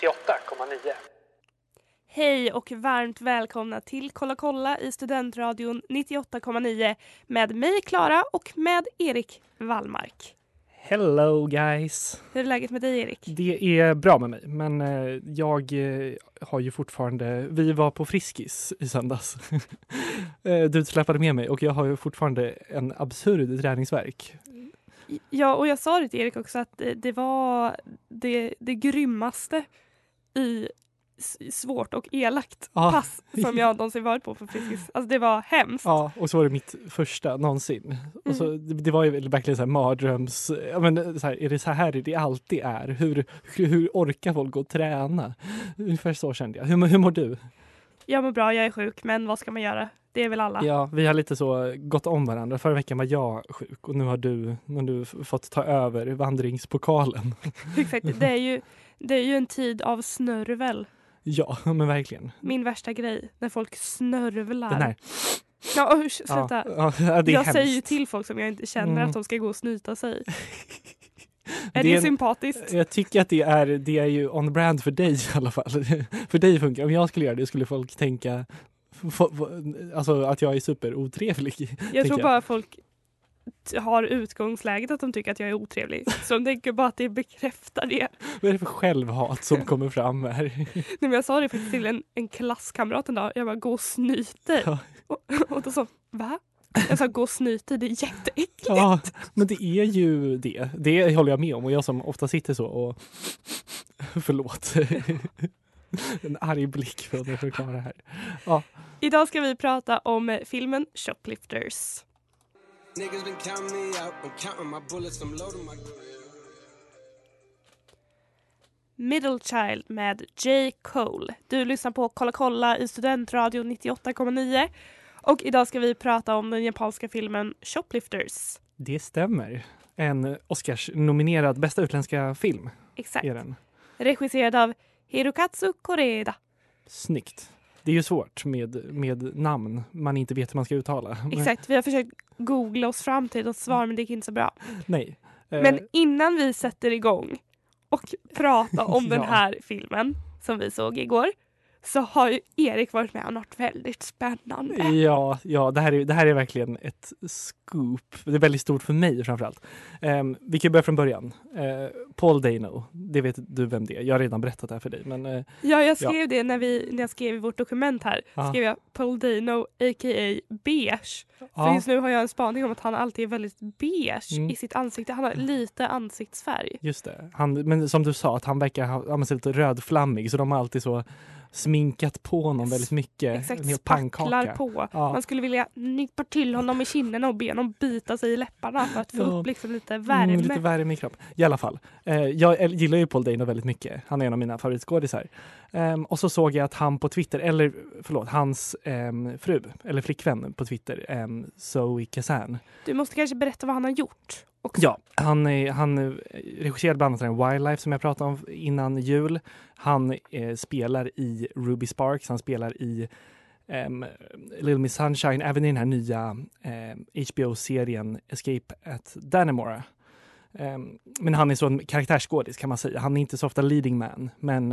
98,9. Hej och varmt välkomna till Kolla kolla i Studentradion 98,9 med mig Klara och med Erik Wallmark. Hello guys! Hur är läget med dig Erik? Det är bra med mig, men eh, jag eh, har ju fortfarande... Vi var på Friskis i söndags. Eh, du släpade med mig och jag har ju fortfarande en absurd träningsverk. Ja, och jag sa det till Erik också att det, det var det, det grymmaste i svårt och elakt Ja. pass som jag någonsin varit på på Friskis. Alltså det var hemskt. Ja, och så var det mitt första någonsin. Och så, det, det var ju verkligen så här mardröms... Ja, men, så här, är det så här det alltid är? Hur, hur, hur orkar folk gå och träna? Ungefär så kände jag. Hur, hur mår du? Jag mår bra, jag är sjuk, men vad ska man göra? Det är väl alla. Ja, vi har lite så gått om varandra. Förra veckan var jag sjuk och nu har du, nu har du fått ta över vandringspokalen. Exakt. Det är, ju, det är ju en tid av snörvel. Ja, men verkligen. Min värsta grej, när folk snörvlar. Den här. Ja, usch, sluta. Ja, ja, jag hemskt. säger ju till folk som jag inte känner Mm. att de ska gå och snyta sig. är Det det, sympatiskt? Jag tycker att det är, det är ju on brand för dig i alla fall. för dig funkar Om jag skulle göra det skulle folk tänka alltså att jag är superotrevlig. Jag tror bara folk har utgångsläget att de tycker att jag är otrevlig. Så de tänker bara att det bekräftar det. Vad är det för självhat som kommer fram här? Nej, men jag sa det faktiskt till en, en klasskamrat en dag. Jag bara, gå och snyt dig. Ja. Och, och då sa va? Jag sa, gå och snyt dig, det är jätteäckligt. Ja, men det är ju det. Det håller jag med om och jag som ofta sitter så och förlåt. En arg blick för att jag förklarar här. Idag ska vi prata om filmen Shoplifters. Niggas been counting me out, I'm counting my bullets, I'm loading my Middle Child med J. Cole. Du lyssnar på Kolla kolla i Studentradion 98,9. Och idag ska vi prata om den japanska filmen Shoplifters. Det stämmer. En Oscars-nominerad bästa utländska film Exakt. är den. Regisserad av Hirokatsu Koreda. Snyggt. Det är ju svårt med, med namn man inte vet hur man ska uttala. Exakt, vi har försökt googla oss fram till ett svar men det gick inte så bra. Nej. Eh, Men innan vi sätter igång och prata om den Ja. här filmen som vi såg igår så har ju Erik varit med om något väldigt spännande. Ja, ja det, här är, det här är verkligen ett scoop. Det är väldigt stort för mig framförallt. Um, vi kan börja från början. Eh, Paul Dano, det vet du vem det är. Jag har redan berättat det här för dig. Men, eh, Ja, jag skrev det när, vi, när jag skrev vårt dokument här. Ja. Skrev jag Paul Dano a.k.a. beige. För ja, just nu har jag en spaning om att han alltid är väldigt beige Mm. i sitt ansikte. Han har lite ansiktsfärg. just det. Han, men som du sa, att han verkar ha ja, men, så lite rödflammig. Så de har alltid så sminkat på honom väldigt mycket. Exakt, En hel på. Ja. Man skulle vilja nypa till honom i kinderna och be honom bita sig i läpparna för att få Ja. upp liksom lite värme. Mm, lite värme i kroppen. I alla fall. Eh, jag gillar ju Paul Dano väldigt mycket. Han är en av mina favoritskådisar. Ehm, och så såg jag att han på Twitter, eller förlåt, hans ehm, fru, eller flickvän på Twitter, um, Zoe Kazan. Du måste kanske berätta vad han har gjort. Också. Ja, han, han regisserade bland annat den Wildlife som jag pratade om innan jul. Han eh, spelar i Ruby Sparks, han spelar i ehm, Little Miss Sunshine, även i den här nya eh, HBO-serien Escape at Dannemora. Ehm, men han är så en karaktärsskådis kan man säga. Han är inte så ofta leading man, men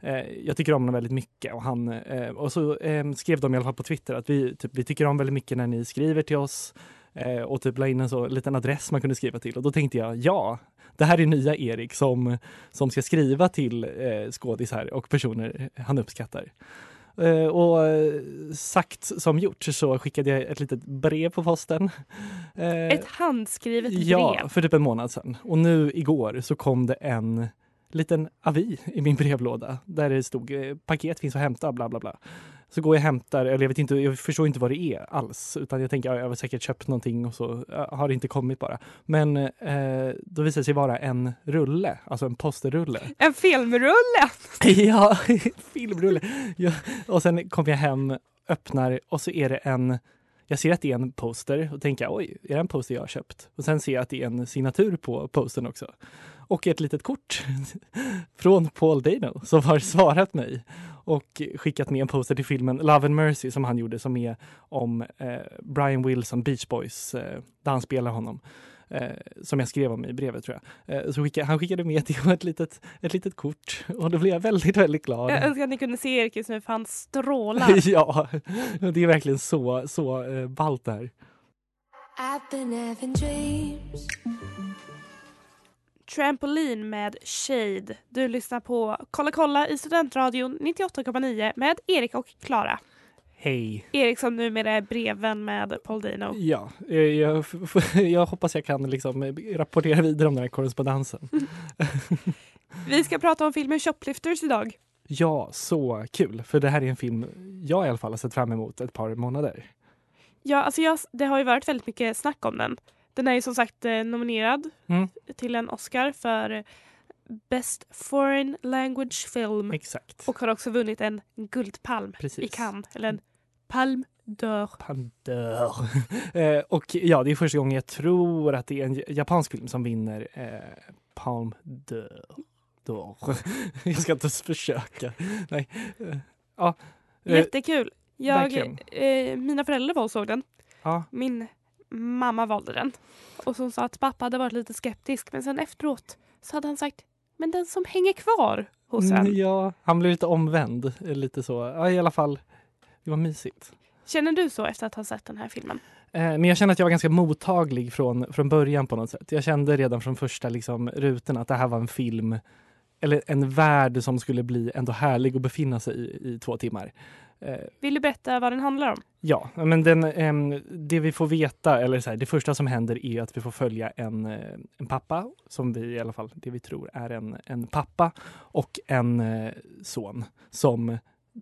eh, jag tycker om honom väldigt mycket. Och, han, eh, och så eh, skrev de i alla fall på Twitter att vi, typ, vi tycker om väldigt mycket när ni skriver till oss eh, och typ la in en så liten adress man kunde skriva till. Och då tänkte jag, ja, det här är nya Erik som, som ska skriva till eh, skådisar och personer han uppskattar. Eh, och eh, sagt som gjort så skickade jag ett litet brev på posten. Eh, Ett handskrivet Ja, brev. för typ en månad sedan. Och nu igår så kom det en liten avi i min brevlåda där det stod eh, paket finns att hämta bla bla bla. Så går jag och hämtar, eller jag, vet inte, jag förstår inte vad det är alls. Utan jag tänker, ja, jag har säkert köpt någonting och så har det inte kommit bara. Men eh, då visar det sig vara en rulle, alltså en posterrulle. En filmrulle! ja, filmrulle. Ja. Och sen kommer jag hem, öppnar och så är det en jag ser att det är en poster och tänker oj, är det en poster jag har köpt? Och sen ser jag att det är en signatur på postern också. Och ett litet kort från Paul Dano som har svarat mig och skickat med en poster till filmen Love and Mercy som han gjorde som är om eh, Brian Wilson, Beach Boys, eh, där han spelar honom. Eh, som jag skrev om i brevet tror jag. Eh, så skicka, han skickade med och ett litet, ett litet kort och då blev jag väldigt, väldigt glad. Jag önskar att ni kunde se Erik just nu för han strålar. ja, det är verkligen så, så eh, ballt det här. I've been having dreams. Trampoline med Shade. Du lyssnar på Kolla kolla i Studentradion 98,9 med Erik och Klara. Hej! Erik som numera är breven med Paul Dano. Ja, eh, jag, jag hoppas jag kan liksom eh, rapportera vidare om den här korrespondensen. Vi ska prata om filmen Shoplifters idag. Ja, så kul! För det här är en film jag i alla fall har sett fram emot ett par månader. Ja, alltså jag, det har ju varit väldigt mycket snack om den. Den är ju som sagt eh, nominerad Mm. till en Oscar för Best Foreign Language Film Exakt. och har också vunnit en Guldpalm Precis. i Cannes, eller en Palme d'Or. Pandör. eh, och ja, det är första gången jag tror att det är en japansk film som vinner eh, Palme d'Or. d'Or. jag ska inte ens försöka. Nej. Eh, ja. Eh, Jättekul! Jag, eh, mina föräldrar var och såg den. ja. Min mamma valde den. Och som sa att pappa hade varit lite skeptisk men sen efteråt så hade han sagt men den som hänger kvar hos en. Ja, han blev lite omvänd. eh, Lite så. Ja, i alla fall. Det var mysigt. Känner du så efter att ha sett den här filmen? Eh, Men jag känner att jag var ganska mottaglig från, från början på något sätt. Jag kände redan från första liksom, rutan att det här var en film eller en värld som skulle bli ändå härlig att befinna sig i i två timmar. Eh, Vill du berätta vad den handlar om? Ja, men den, ehm, det vi får veta, eller så här, det första som händer är att vi får följa en, eh, en pappa, som vi i alla fall, det vi tror är en, en pappa och en eh, son som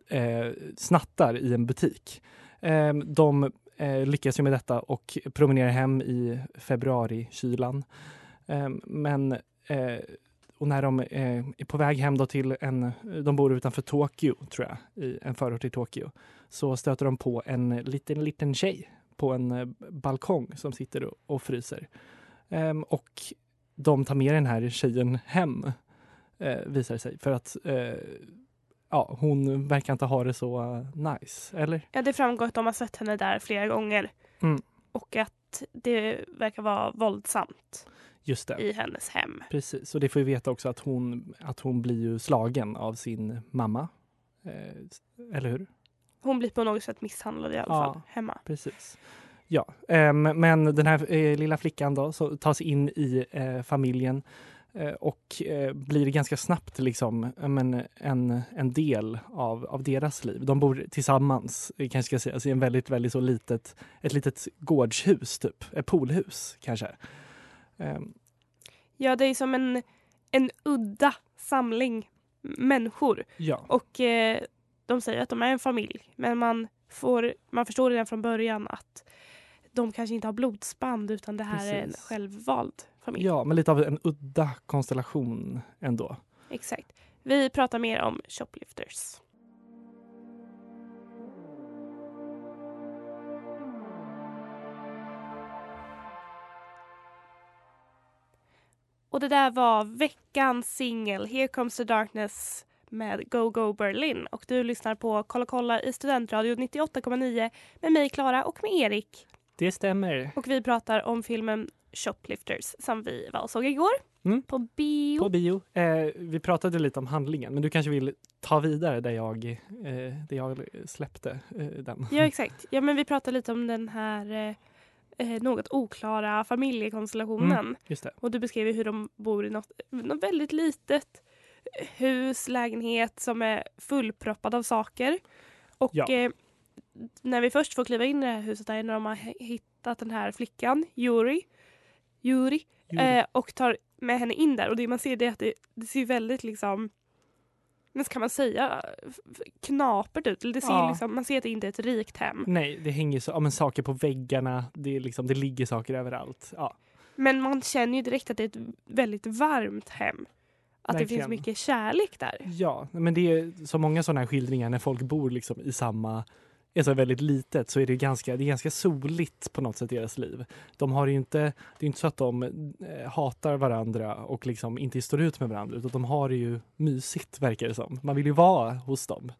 eh, snattar i en butik. Ehm, de eh, lyckas ju med detta och promenerar hem i februari-kylan. Ehm, men eh, och när de eh, är på väg hem då till en, de bor utanför Tokyo tror jag, i en förort till Tokyo så stöter de på en liten, liten tjej på en eh, balkong som sitter och, fryser. Ehm, och de tar med den här tjejen hem, eh, visar det sig. För att eh, ja, hon verkar inte ha det så nice, eller? Ja, det framgår att de har sett henne där flera gånger. Mm. Och att det verkar vara våldsamt Just det. i hennes hem. Precis, och det får vi veta också att hon, att hon blir ju slagen av sin mamma. Eh, eller hur? Hon blir på något sätt misshandlad i alla Ja. fall hemma. Precis. Ja, ehm, men den här eh, lilla flickan då så tas in i eh, familjen eh, och eh, blir ganska snabbt liksom men, en, en del av, av deras liv. De bor tillsammans, eh, kanske ska säga, alltså i en väldigt, väldigt så litet, ett litet gårdshus typ, ett poolhus kanske. Ehm, Ja, det är som en, en udda samling människor. ja, Och eh, de säger att de är en familj. Men man, får, man förstår redan från början att de kanske inte har blodsband utan det här är en Precis. självvald familj. ja, men lite av en udda konstellation ändå. Exakt. Vi pratar mer om shoplifters. Och det där var veckans singel Here comes the darkness med Go Go Berlin. Och du lyssnar på Kolla kolla i Studentradio 98,9 med mig Klara och med Erik. Det stämmer. Och vi pratar om filmen Shoplifters som vi var och såg igår Mm. på bio. På bio. Eh, vi pratade lite om handlingen, men du kanske vill ta vidare där jag, eh, där jag släppte eh, den. Ja exakt. Ja men vi pratade lite om den här eh, något oklara familjekonstellationen. Mm. Och du beskrev hur de bor i något, något väldigt litet hus, lägenhet som är fullproppad av saker. Och Ja. eh, när vi först får kliva in i det här huset där när de har hittat den här flickan, Yuri, Yuri Jo, eh, och tar med henne in där och det man ser det är att det, det ser väldigt liksom Men ska man säga knapert ut? Eller Det ser Ja. liksom, man ser att det inte är ett rikt hem. Nej, det hänger så, ja, men saker på väggarna, det, är liksom, det ligger saker överallt. Ja, Men man känner ju direkt att det är ett väldigt varmt hem. Att det Verkligen. finns mycket kärlek där. ja men det är så många sådana här skildringar när folk bor liksom i samma är så väldigt litet så är det ganska, det är ganska soligt på något sätt i deras liv. De har ju inte, det är inte så att de eh, hatar varandra och liksom inte står ut med varandra utan de har det ju mysigt verkar det som. Man vill ju vara hos dem.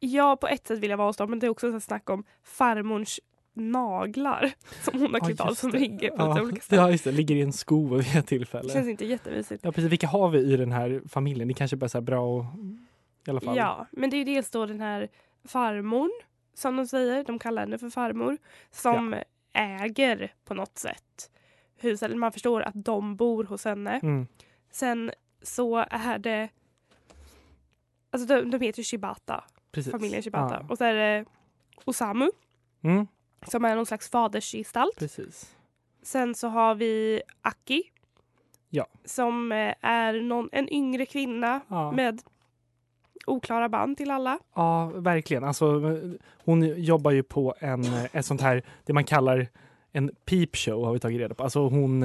Ja, på ett sätt vill jag vara hos dem, men det är också så snack om farmors naglar som hon har klippt av som ligger på ja, olika ställen. ja, just det. Ligger i en sko vid ett Det tillfälle. känns inte jättemysigt. Ja, precis. Vilka har vi i den här familjen? Det kanske bara är bra och, i alla fall. Ja, men det är ju dels då den här farmor som de säger, de kallar henne för farmor, som äger på något sätt huset. Man förstår att de bor hos henne. Mm. Sen så är det, alltså de, de heter Shibata, Precis. familjen Shibata. Ja. Och så är det Osamu Mm, som är någon slags fadersgestalt. precis. Sen så har vi Aki. Ja. Som eh, är någon, en yngre kvinna Ja. med oklara band till alla. Ja, verkligen. Alltså, hon jobbar ju på en, ett sånt här, det man kallar en peep show har vi tagit reda på. Alltså hon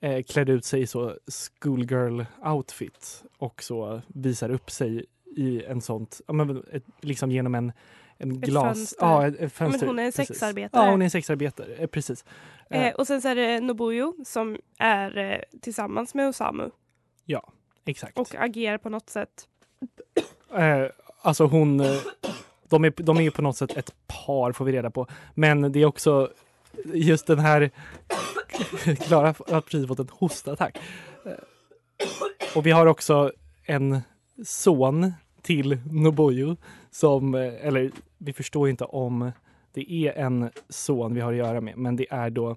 eh, klär ut sig i så schoolgirl outfit och så visar upp sig i en sånt, ja, men, ett, liksom genom en, en Ett glas... fönster. Ja, ett, ett fönster. hon är en precis. sexarbetare. Ja, hon är en sexarbetare, eh, precis. Eh, Eh, och sen så är det Nobuyo som är eh, tillsammans med Osamu exakt. och agerar på något sätt. Eh, alltså hon, eh, de är, de är ju på något sätt ett par får vi reda på. Men det är också just den här, Klara har precis fått en hostattack. Eh, och vi har också en son till Noboyo som, eh, eller vi förstår ju inte om det är en son vi har att göra med, men det är då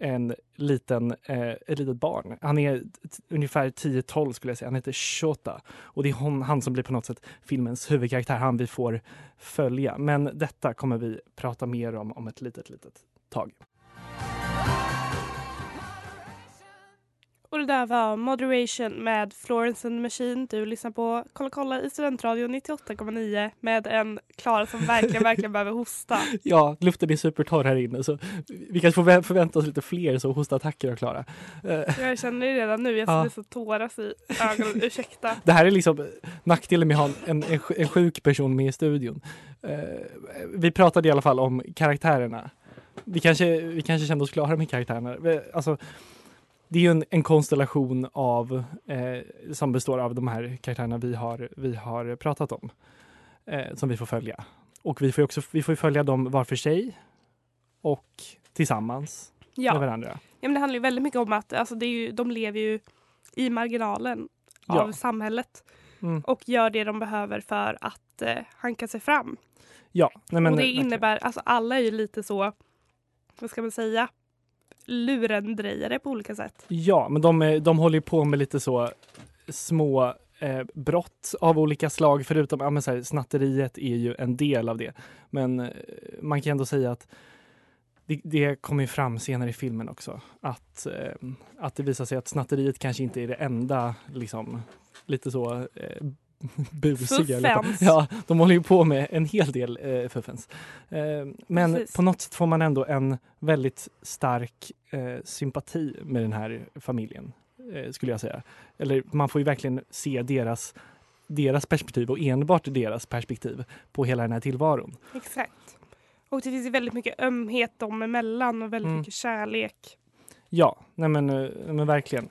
en liten, eh, ett litet barn. Han är ungefär 10-12 skulle jag säga. Han heter Shota. Och det är hon, han som blir på något sätt filmens huvudkaraktär, han vi får följa. Men detta kommer vi prata mer om om ett litet, litet tag. Och det där var Moderation med Florence and the Machine. Du lyssnar på Kolla kolla i Studentradion 98,9 med en Klara som verkligen, verkligen behöver hosta. Ja, luften är supertorr här inne så vi kanske får vä- förvänta oss lite fler så hostattacker av Klara. Eh, Jag känner det redan nu. Jag Ja. ser så tåras i ögonen. Ursäkta. Det här är liksom nackdelen med att ha en, en, en sjuk person med i studion. Eh, vi pratade i alla fall om karaktärerna. Vi kanske, vi kanske kände oss klara med karaktärerna. Vi- Alltså, det är ju en, en konstellation av, eh, som består av de här karaktärerna vi har, vi har pratat om. Eh, som vi får följa. Och vi får också vi får följa dem var för sig och tillsammans med Ja. varandra. ja, men det handlar ju väldigt mycket om att alltså, det är ju, de lever ju i marginalen Ja. av samhället Mm. och gör det de behöver för att eh, hanka sig fram. Ja, nej, men, och det verkligen. innebär, alltså alla är ju lite så, vad ska man säga, lurendrejare på olika sätt. Ja, men de, de håller på med lite så små eh, brott av olika slag. Förutom ja, men så här, snatteriet är ju en del av det. Men eh, man kan ändå säga att det, det kommer fram senare i filmen också. Att, eh, att det visar sig att snatteriet kanske inte är det enda liksom, lite så eh, busiga. Fuffens. Ja, de håller ju på med en hel del eh, fuffens. Eh, men Precis. på något sätt får man ändå en väldigt stark eh, sympati med den här familjen, eh, skulle jag säga. Eller man får ju verkligen se deras, deras perspektiv och enbart deras perspektiv på hela den här tillvaron. Exakt. Och det finns ju väldigt mycket ömhet dem emellan och väldigt Mm. mycket kärlek. Ja, nej men, eh, men verkligen.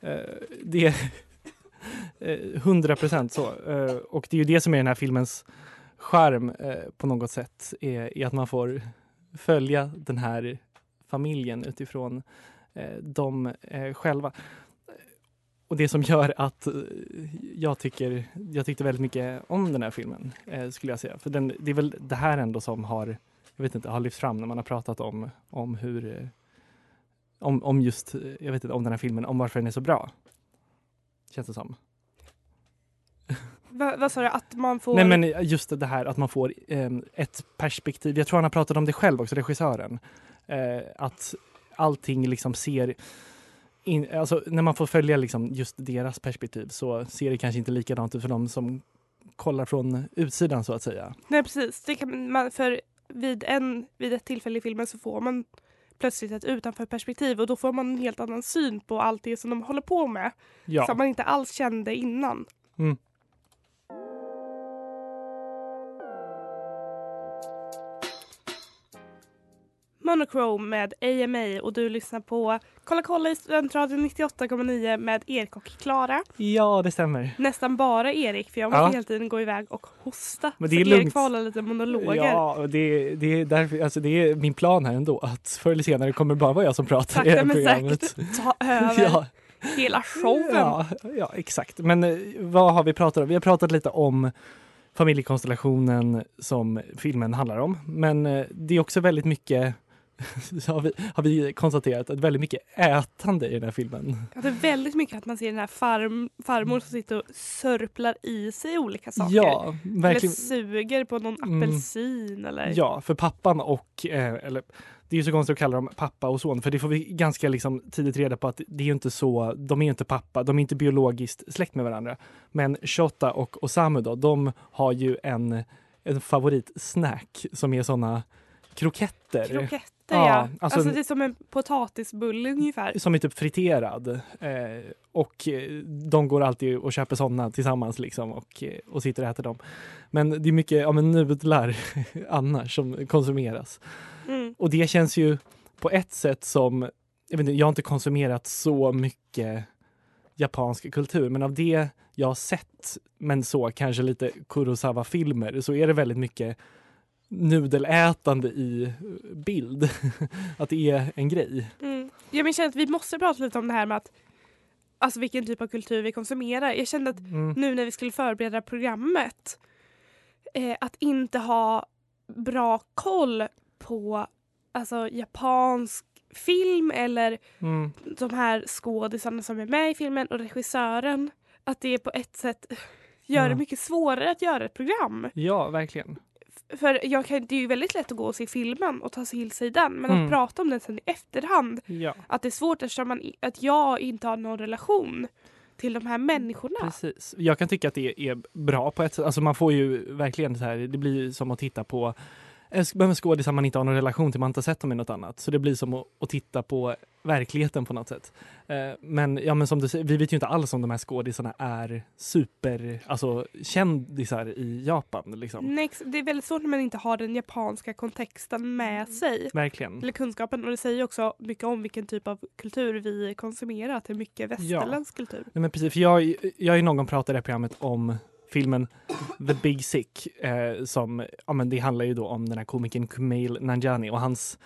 Eh, Det Eh, hundra procent så. Eh, och det är ju det som är den här filmens charm eh, på något sätt, är, är att man får följa den här familjen utifrån dem själva. Och det som gör att jag tycker, jag tyckte väldigt mycket om den här filmen, skulle jag säga. För den, det är väl det här ändå som har, jag vet inte, har lyfts fram när man har pratat om, om hur om, om just, jag vet inte, om den här filmen, om varför den är så bra. Känns det som. Va, vad sa du? Att man får... Nej men just det här att man får eh, ett perspektiv. Jag tror han har pratat om det själv också, regissören. Eh, att allting liksom ser in, alltså, när man får följa liksom just deras perspektiv så ser det kanske inte likadant ut för de som kollar från utsidan så att säga. Nej precis, det kan man, för vid, en, vid ett tillfälle i filmen så får man plötsligt ett utanför perspektiv och då får man en helt annan syn på allt det som de håller på med. Ja. Som man inte alls kände innan. Mm. Monochrome med AMA och du lyssnar på Kolla kolla i Studentradion 98,9 med Erik och Klara. ja, det stämmer. Nästan bara Erik för jag måste Ja. hela tiden gå iväg och hosta. Men så det är Erik lugnt. får hålla lite monologer. Ja, det, det, är därför, alltså det är min plan här ändå att förr eller senare kommer bara vara jag som pratar i det Sakta men programmet. säkert ta över Ja, hela showen. ja, ja, exakt. Men eh, vad har vi pratat om? Vi har pratat lite om familjekonstellationen som filmen handlar om. Men eh, det är också väldigt mycket så har vi, har vi konstaterat att väldigt mycket ätande i den här filmen. Ja, det är väldigt mycket att man ser den här farm, farmor som sitter och sörplar i sig olika saker. Ja, eller verkligen. suger på någon Mm. apelsin eller... Ja, för pappan och, eh, eller det är ju så konstigt att kalla dem pappa och son, för det får vi ganska liksom tidigt reda på att det är inte så, de är ju inte pappa, de är inte biologiskt släkt med varandra. Men Shota och Osamu då, de har ju en, en favoritsnack som är såna kroketter. Kroketter Ja, ja. alltså- Alltså, det är som en potatisbulle ungefär. som är typ friterad. Eh, och eh, de går alltid och köper sådana tillsammans liksom och, eh, och sitter och äter dem. Men det är mycket ja, men nudlar annars som konsumeras. Mm. Och det känns ju på ett sätt som, jag, vet inte, jag har inte konsumerat så mycket japansk kultur, men av det jag har sett, men så kanske lite Kurosawa-filmer, så är det väldigt mycket nudelätande i bild. att det är en grej. Mm. Men jag känner att vi måste prata lite om det här med att Alltså vilken typ av kultur vi konsumerar. Jag kände att Mm. nu när vi skulle förbereda programmet eh, att inte ha bra koll på alltså, japansk film eller Mm. de här skådisarna som är med i filmen och regissören. Att det på ett sätt gör det mycket svårare att göra ett program. Ja, verkligen. För jag kan, det är ju väldigt lätt att gå och se filmen och ta till sig den men Mm. att prata om den sen i efterhand Ja, att det är svårt eftersom man, att jag inte har någon relation till de här människorna. precis. Jag kan tycka att det är bra på ett sätt. Alltså man får ju verkligen så här, det blir som att titta på en skådisar man inte har någon relation till, man har inte sett dem i något annat. Så det blir som att, att titta på verkligheten på något sätt. Eh, Men, ja, men som du säger, vi vet ju inte alls om de här skådisarna är super, alltså kändisar i Japan. Liksom. Nej, det är väldigt svårt när man inte har den japanska kontexten med sig. Verkligen. Eller kunskapen och det säger också mycket om vilken typ av kultur vi konsumerar. Att det är mycket västerländsk kultur. Nej, men precis, för jag, jag har ju någon gång pratat i det här programmet om filmen The Big Sick. Eh, som, ja, men det handlar ju då om den här komikern Kumail Nanjiani och hans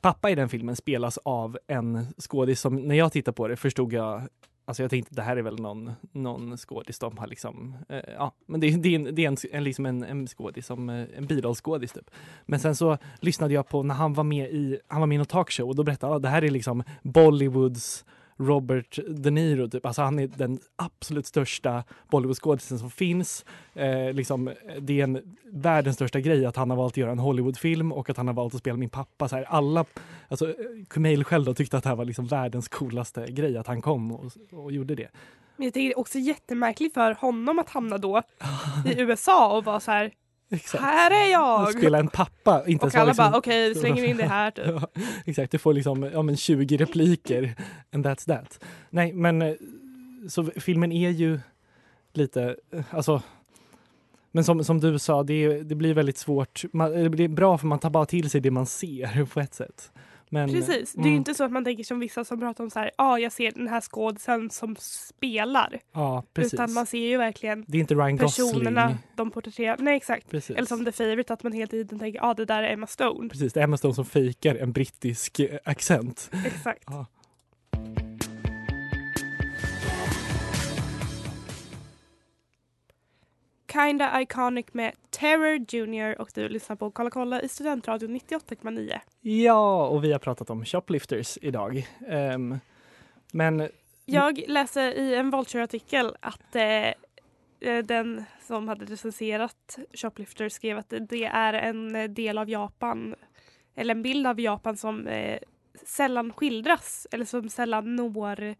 pappa i den filmen spelas av en skådis som när jag tittar på det förstod jag Alltså jag tänkte det här är väl någon, någon skådis de har liksom, eh, ja men det, det är, en, det är en, en, liksom en, en skådis, som, eh, en birollskådis typ. Men sen så lyssnade jag på när han var med i, han var med i någon talkshow och då berättade han att det här är liksom Bollywoods Robert De Niro. Typ. Alltså han är den absolut största Bollywoodskådisen som finns. Eh, liksom, det är en världens största grej att han har valt att göra en Hollywoodfilm och att han har valt att spela min pappa. Så här, alla, alltså, Kumail själv då tyckte att det här var liksom världens coolaste grej att han kom och, och gjorde det. Men jag tycker det är också jättemärkligt för honom att hamna då i USA och vara så här. Exakt. Här är jag! spela en pappa. Inte Och alla liksom, bara okej, vi slänger in det här. Typ. Ja, exakt, du får liksom ja, men 20 repliker and that's that. Nej, men eh, så filmen är ju lite, eh, alltså men som, som du sa, det, det blir väldigt svårt. Man, det blir bra för man tar bara till sig det man ser på ett sätt. Men, Precis, det är mm, ju inte så att man tänker som vissa som pratar om så här, ja jag ser den här skådisen som spelar. Ja, precis. Utan man ser ju verkligen det är inte Ryan personerna Gosling. de porträtterar. Nej exakt. Precis. Eller som The Favourite att man hela tiden tänker, ja det där är Emma Stone. Precis, det är Emma Stone som fejkar en brittisk accent. Exakt. Ja. Kinda Iconic med Terror Junior och du lyssnar på Kolla kolla i Studentradion 98,9. Ja, och vi har pratat om shoplifters idag. Ehm, men Jag läste i en Vulture-artikel att eh, eh, den som hade recenserat Shoplifter skrev att det är en del av Japan, eller en bild av Japan som eh, sällan skildras eller som sällan når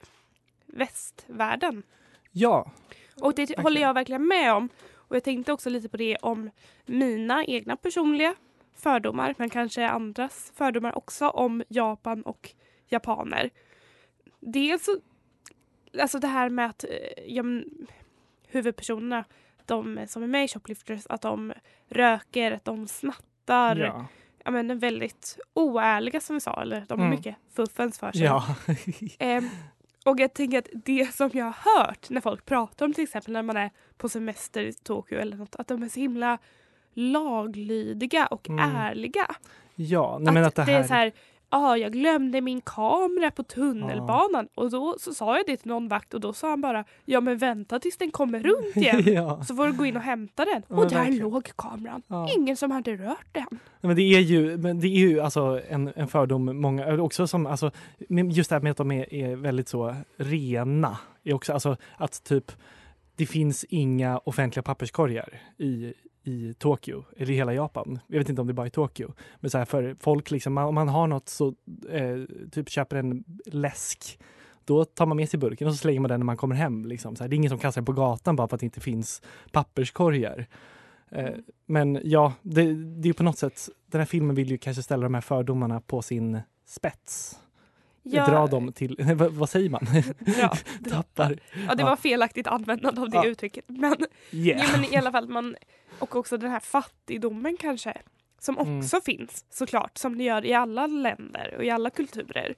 västvärlden. Ja, Och det håller jag verkligen med om. Och jag tänkte också lite på det om mina egna personliga fördomar men kanske andras fördomar också om Japan och japaner. Dels så, alltså det här med att eh, ja, huvudpersonerna, de som är med i Shoplifters, att de röker, att de snattar. ja, Ja, men, väldigt oärliga som vi sa, eller de har Mm. mycket fuffens för sig. ja. Ehm, och jag tänker att det som jag har hört när folk pratar om till exempel när man är på semester i Tokyo eller något, att de är så himla laglydiga och Mm. ärliga. ja. Nej, men att det det här... är så här, ja jag glömde min kamera på tunnelbanan och då så sa jag det till någon vakt och då sa han bara ja men vänta tills den kommer runt igen. ja. Så får du gå in och hämta den. Ja, och där verkligen. låg kameran. Ja. Ingen som hade rört den. Nej, Men det är ju, men det är ju alltså en, en fördom många, också som, alltså, men just det här med att de är, är väldigt så rena. Är också, alltså att typ, det finns inga offentliga papperskorgar i, i Tokyo, eller i hela Japan. Jag vet inte om det är bara i Tokyo. Men så här, för folk, liksom, om man har något så, eh, typ köper en läsk, då tar man med sig burken och så slänger man den när man kommer hem. Liksom. Så här, det är ingen som kastar den på gatan bara för att det inte finns papperskorgar. Eh, men ja, det, det är på något sätt, den här filmen vill ju kanske ställa de här fördomarna på sin spets. Ja, Dra dem till, vad, säger man? Ja, Tappar. ja, det var felaktigt användande av det Ja. uttrycket. Men Yeah. Ja, men i alla fall man, och också den här fattigdomen kanske. Som Mm. också finns såklart, som det gör i alla länder och i alla kulturer.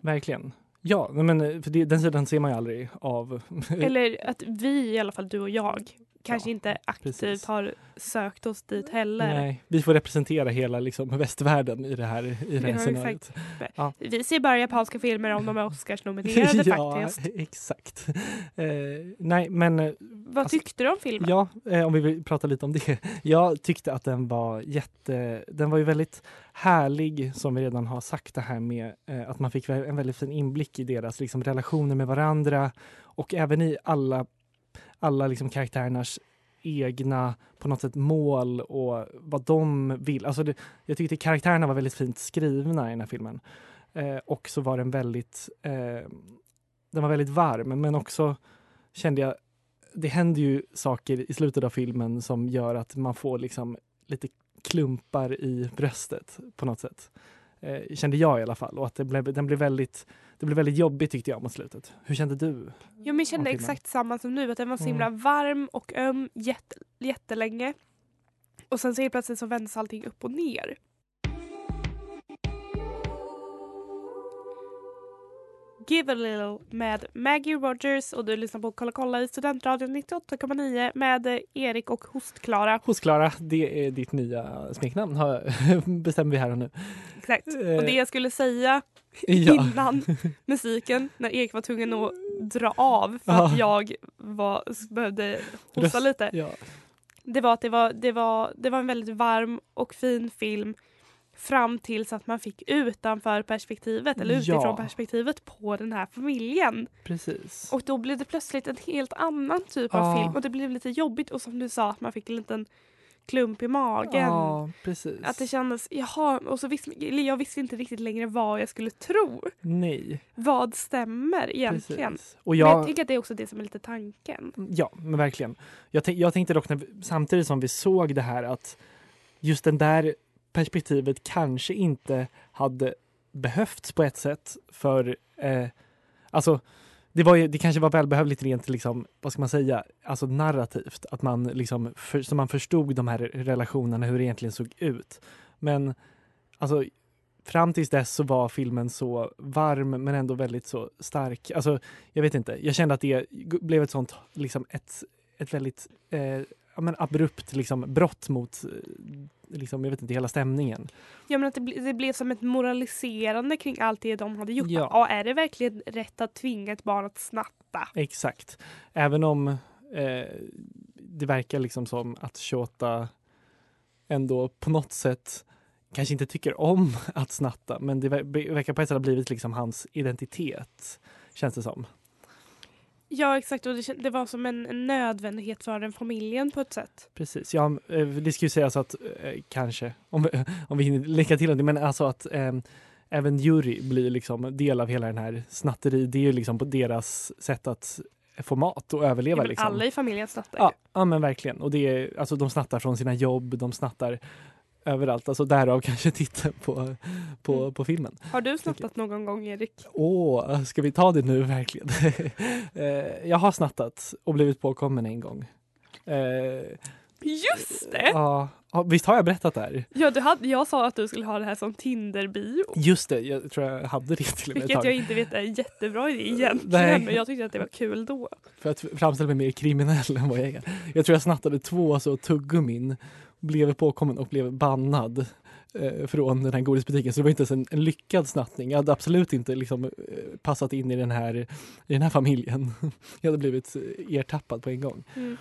Verkligen. Ja, men eh, för det, den sidan ser man ju aldrig av. Eller att vi, i alla fall du och jag, kanske Ja, inte aktivt precis. har sökt oss dit heller. Nej, vi får representera hela liksom, västvärlden i det här, i det här Ja, scenariot. exakt. Vi ser bara japanska filmer om de är Oscarsnominerade ja, faktiskt. exakt. Eh, nej, men eh, Vad alltså- tyckte du om filmen? Ja, eh, om vi vill prata lite om det. Jag tyckte att den var jätte... Den var ju väldigt härlig, som vi redan har sagt, det här med eh, att man fick en väldigt fin inblick i deras liksom, relationer med varandra och även i alla, alla liksom, karaktärernas egna på något sätt mål och vad de vill. Alltså det, jag tyckte karaktärerna var väldigt fint skrivna i den här filmen. Eh, och så var den väldigt... Eh, den var väldigt varm, men också kände jag det händer ju saker i slutet av filmen som gör att man får liksom lite klumpar i bröstet på något sätt. Eh, kände jag i alla fall. Och att det blev, den blev väldigt, det blev väldigt jobbigt tyckte jag mot slutet. Hur kände du? Jo, men jag kände exakt samma som nu, att den var så Mm. himla varm och öm jätte, jättelänge. Och sen så helt plötsligt så vänds allting upp och ner. Give a little med Maggie Rogers och du lyssnar på Kolla kolla i Studentradion 98,9 med eh, Erik och Host-Klara. Hos Klara, det är ditt nya smeknamn bestämmer vi här och nu. Exakt. Eh, Och det jag skulle säga Ja. innan musiken, när Erik var tvungen att dra av för Ja. att jag var, behövde hosta lite. Ja. Det var att det var, det, var, det var en väldigt varm och fin film fram tills att man fick utanför perspektivet eller Ja. utifrån perspektivet på den här familjen. Precis. Och då blev det plötsligt en helt annan typ Ja. av film och det blev lite jobbigt och som du sa att man fick en liten klump i magen. Ja, precis. Att det kändes, jaha, och så visste jag visste inte riktigt längre vad jag skulle tro. Nej, Vad stämmer egentligen? precis. Och Men jag jag, tänker att det är också det som är lite tanken. Ja, men verkligen. Jag, jag tänkte dock när samtidigt som vi såg det här att just den där perspektivet kanske inte hade behövts på ett sätt för eh, alltså det, var ju, det kanske var välbehövligt rent liksom, vad ska man säga, alltså narrativt. Att man liksom, för, så man förstod de här relationerna, hur det egentligen såg ut. Men alltså fram tills dess så var filmen så varm men ändå väldigt så stark. Alltså jag vet inte, jag kände att det blev ett sånt, liksom ett, ett väldigt eh, ja, men abrupt liksom, brott mot eh, liksom, jag vet inte, hela stämningen. Ja, men att det, ble, det blev som ett moraliserande kring allt det de hade gjort. Ja. Ja. är det verkligen rätt att tvinga ett barn att snatta? Exakt. Även om eh, det verkar liksom som att Shota ändå på något sätt kanske inte tycker om att snatta, men det ver- verkar på ett sätt ha blivit liksom hans identitet, känns det som. Ja exakt och det, det var som en, nödvändighet för den familjen på ett sätt. Precis, ja, eh, det ska ju sägas att eh, kanske, om, om vi hinner lägga till det, men alltså att eh, även Yuri blir liksom del av hela den här snatteri. Det är ju liksom på deras sätt att få mat och Ja, överleva. men Liksom. Alla i familjen snattar Ja, ja men verkligen. Och det är, alltså, de snattar från sina jobb, de snattar överallt. Alltså därav kanske titeln på, på, Mm. på filmen. Har du snattat någon gång Erik? Åh, ska vi ta det nu verkligen? Eh, jag har snattat och blivit påkommen en gång. Eh, Just det! ja, visst har jag berättat det här? Ja, du hade, jag sa att du skulle ha det här som Tinder-bio. Just det, jag tror jag hade det till och med Vilket jag inte vet är en jättebra idé egentligen. Nej. Men jag tyckte att det var kul då. För att framställa mig mer kriminell än vad jag är. Jag tror jag snattade två så tuggummin, blev påkommen och blev bannad eh, från den här godisbutiken. Så det var inte ens en, en lyckad snattning. Jag hade absolut inte liksom, eh, passat in i den, här, i den här familjen. Jag hade blivit eh, ertappad på en gång. Mm.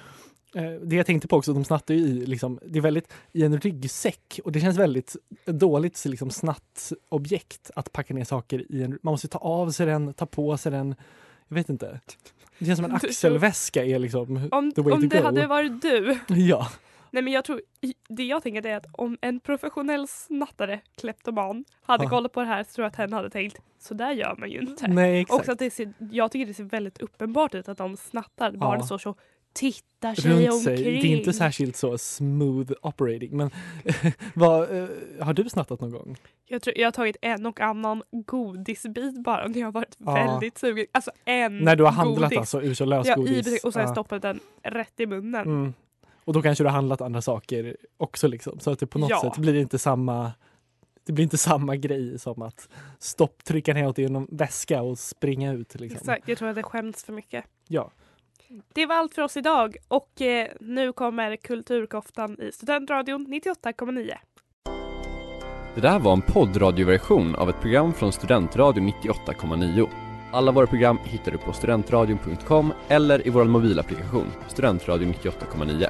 Eh, Det jag tänkte på också, de snattar ju i, liksom, det är väldigt i en ryggsäck och det känns väldigt dåligt liksom, snattobjekt att packa ner saker i en, man måste ta av sig den, ta på sig den, jag vet inte. Det känns som en axelväska är liksom Om, the way om to det go. hade varit du. Ja, Nej men jag tror, det jag tänker är att om en professionell snattare, kleptoman, hade Ja. kollat på det här så tror jag att hen hade tänkt så där gör man ju inte. nej exakt. Också att det ser, jag tycker det ser väldigt uppenbart ut att de snattar. Barn Ja. står så tittar sig Runt omkring. sig. Det är inte särskilt så smooth operating. Men vad, eh, har du snattat någon gång? Jag, tror, jag har tagit en och annan godisbit bara när jag har varit Ja. väldigt sugen. Alltså en När du har handlat godis. alltså ur så Ja, i butik och sen Ja. stoppat den rätt i munnen. Mm. Och då kanske du har handlat andra saker också liksom. Så att det på något Ja. sätt blir det inte samma det blir inte samma grej som att stopp, trycka ner något i en väska och springa ut. Liksom. Exakt, jag tror att det skäms för mycket. Ja. Det var allt för oss idag och eh, nu kommer Kulturkoftan i Studentradion 98,9. Det där var en poddradioversion av ett program från Studentradion 98,9. Alla våra program hittar du på studentradion.com eller i vår mobilapplikation Studentradion 98,9.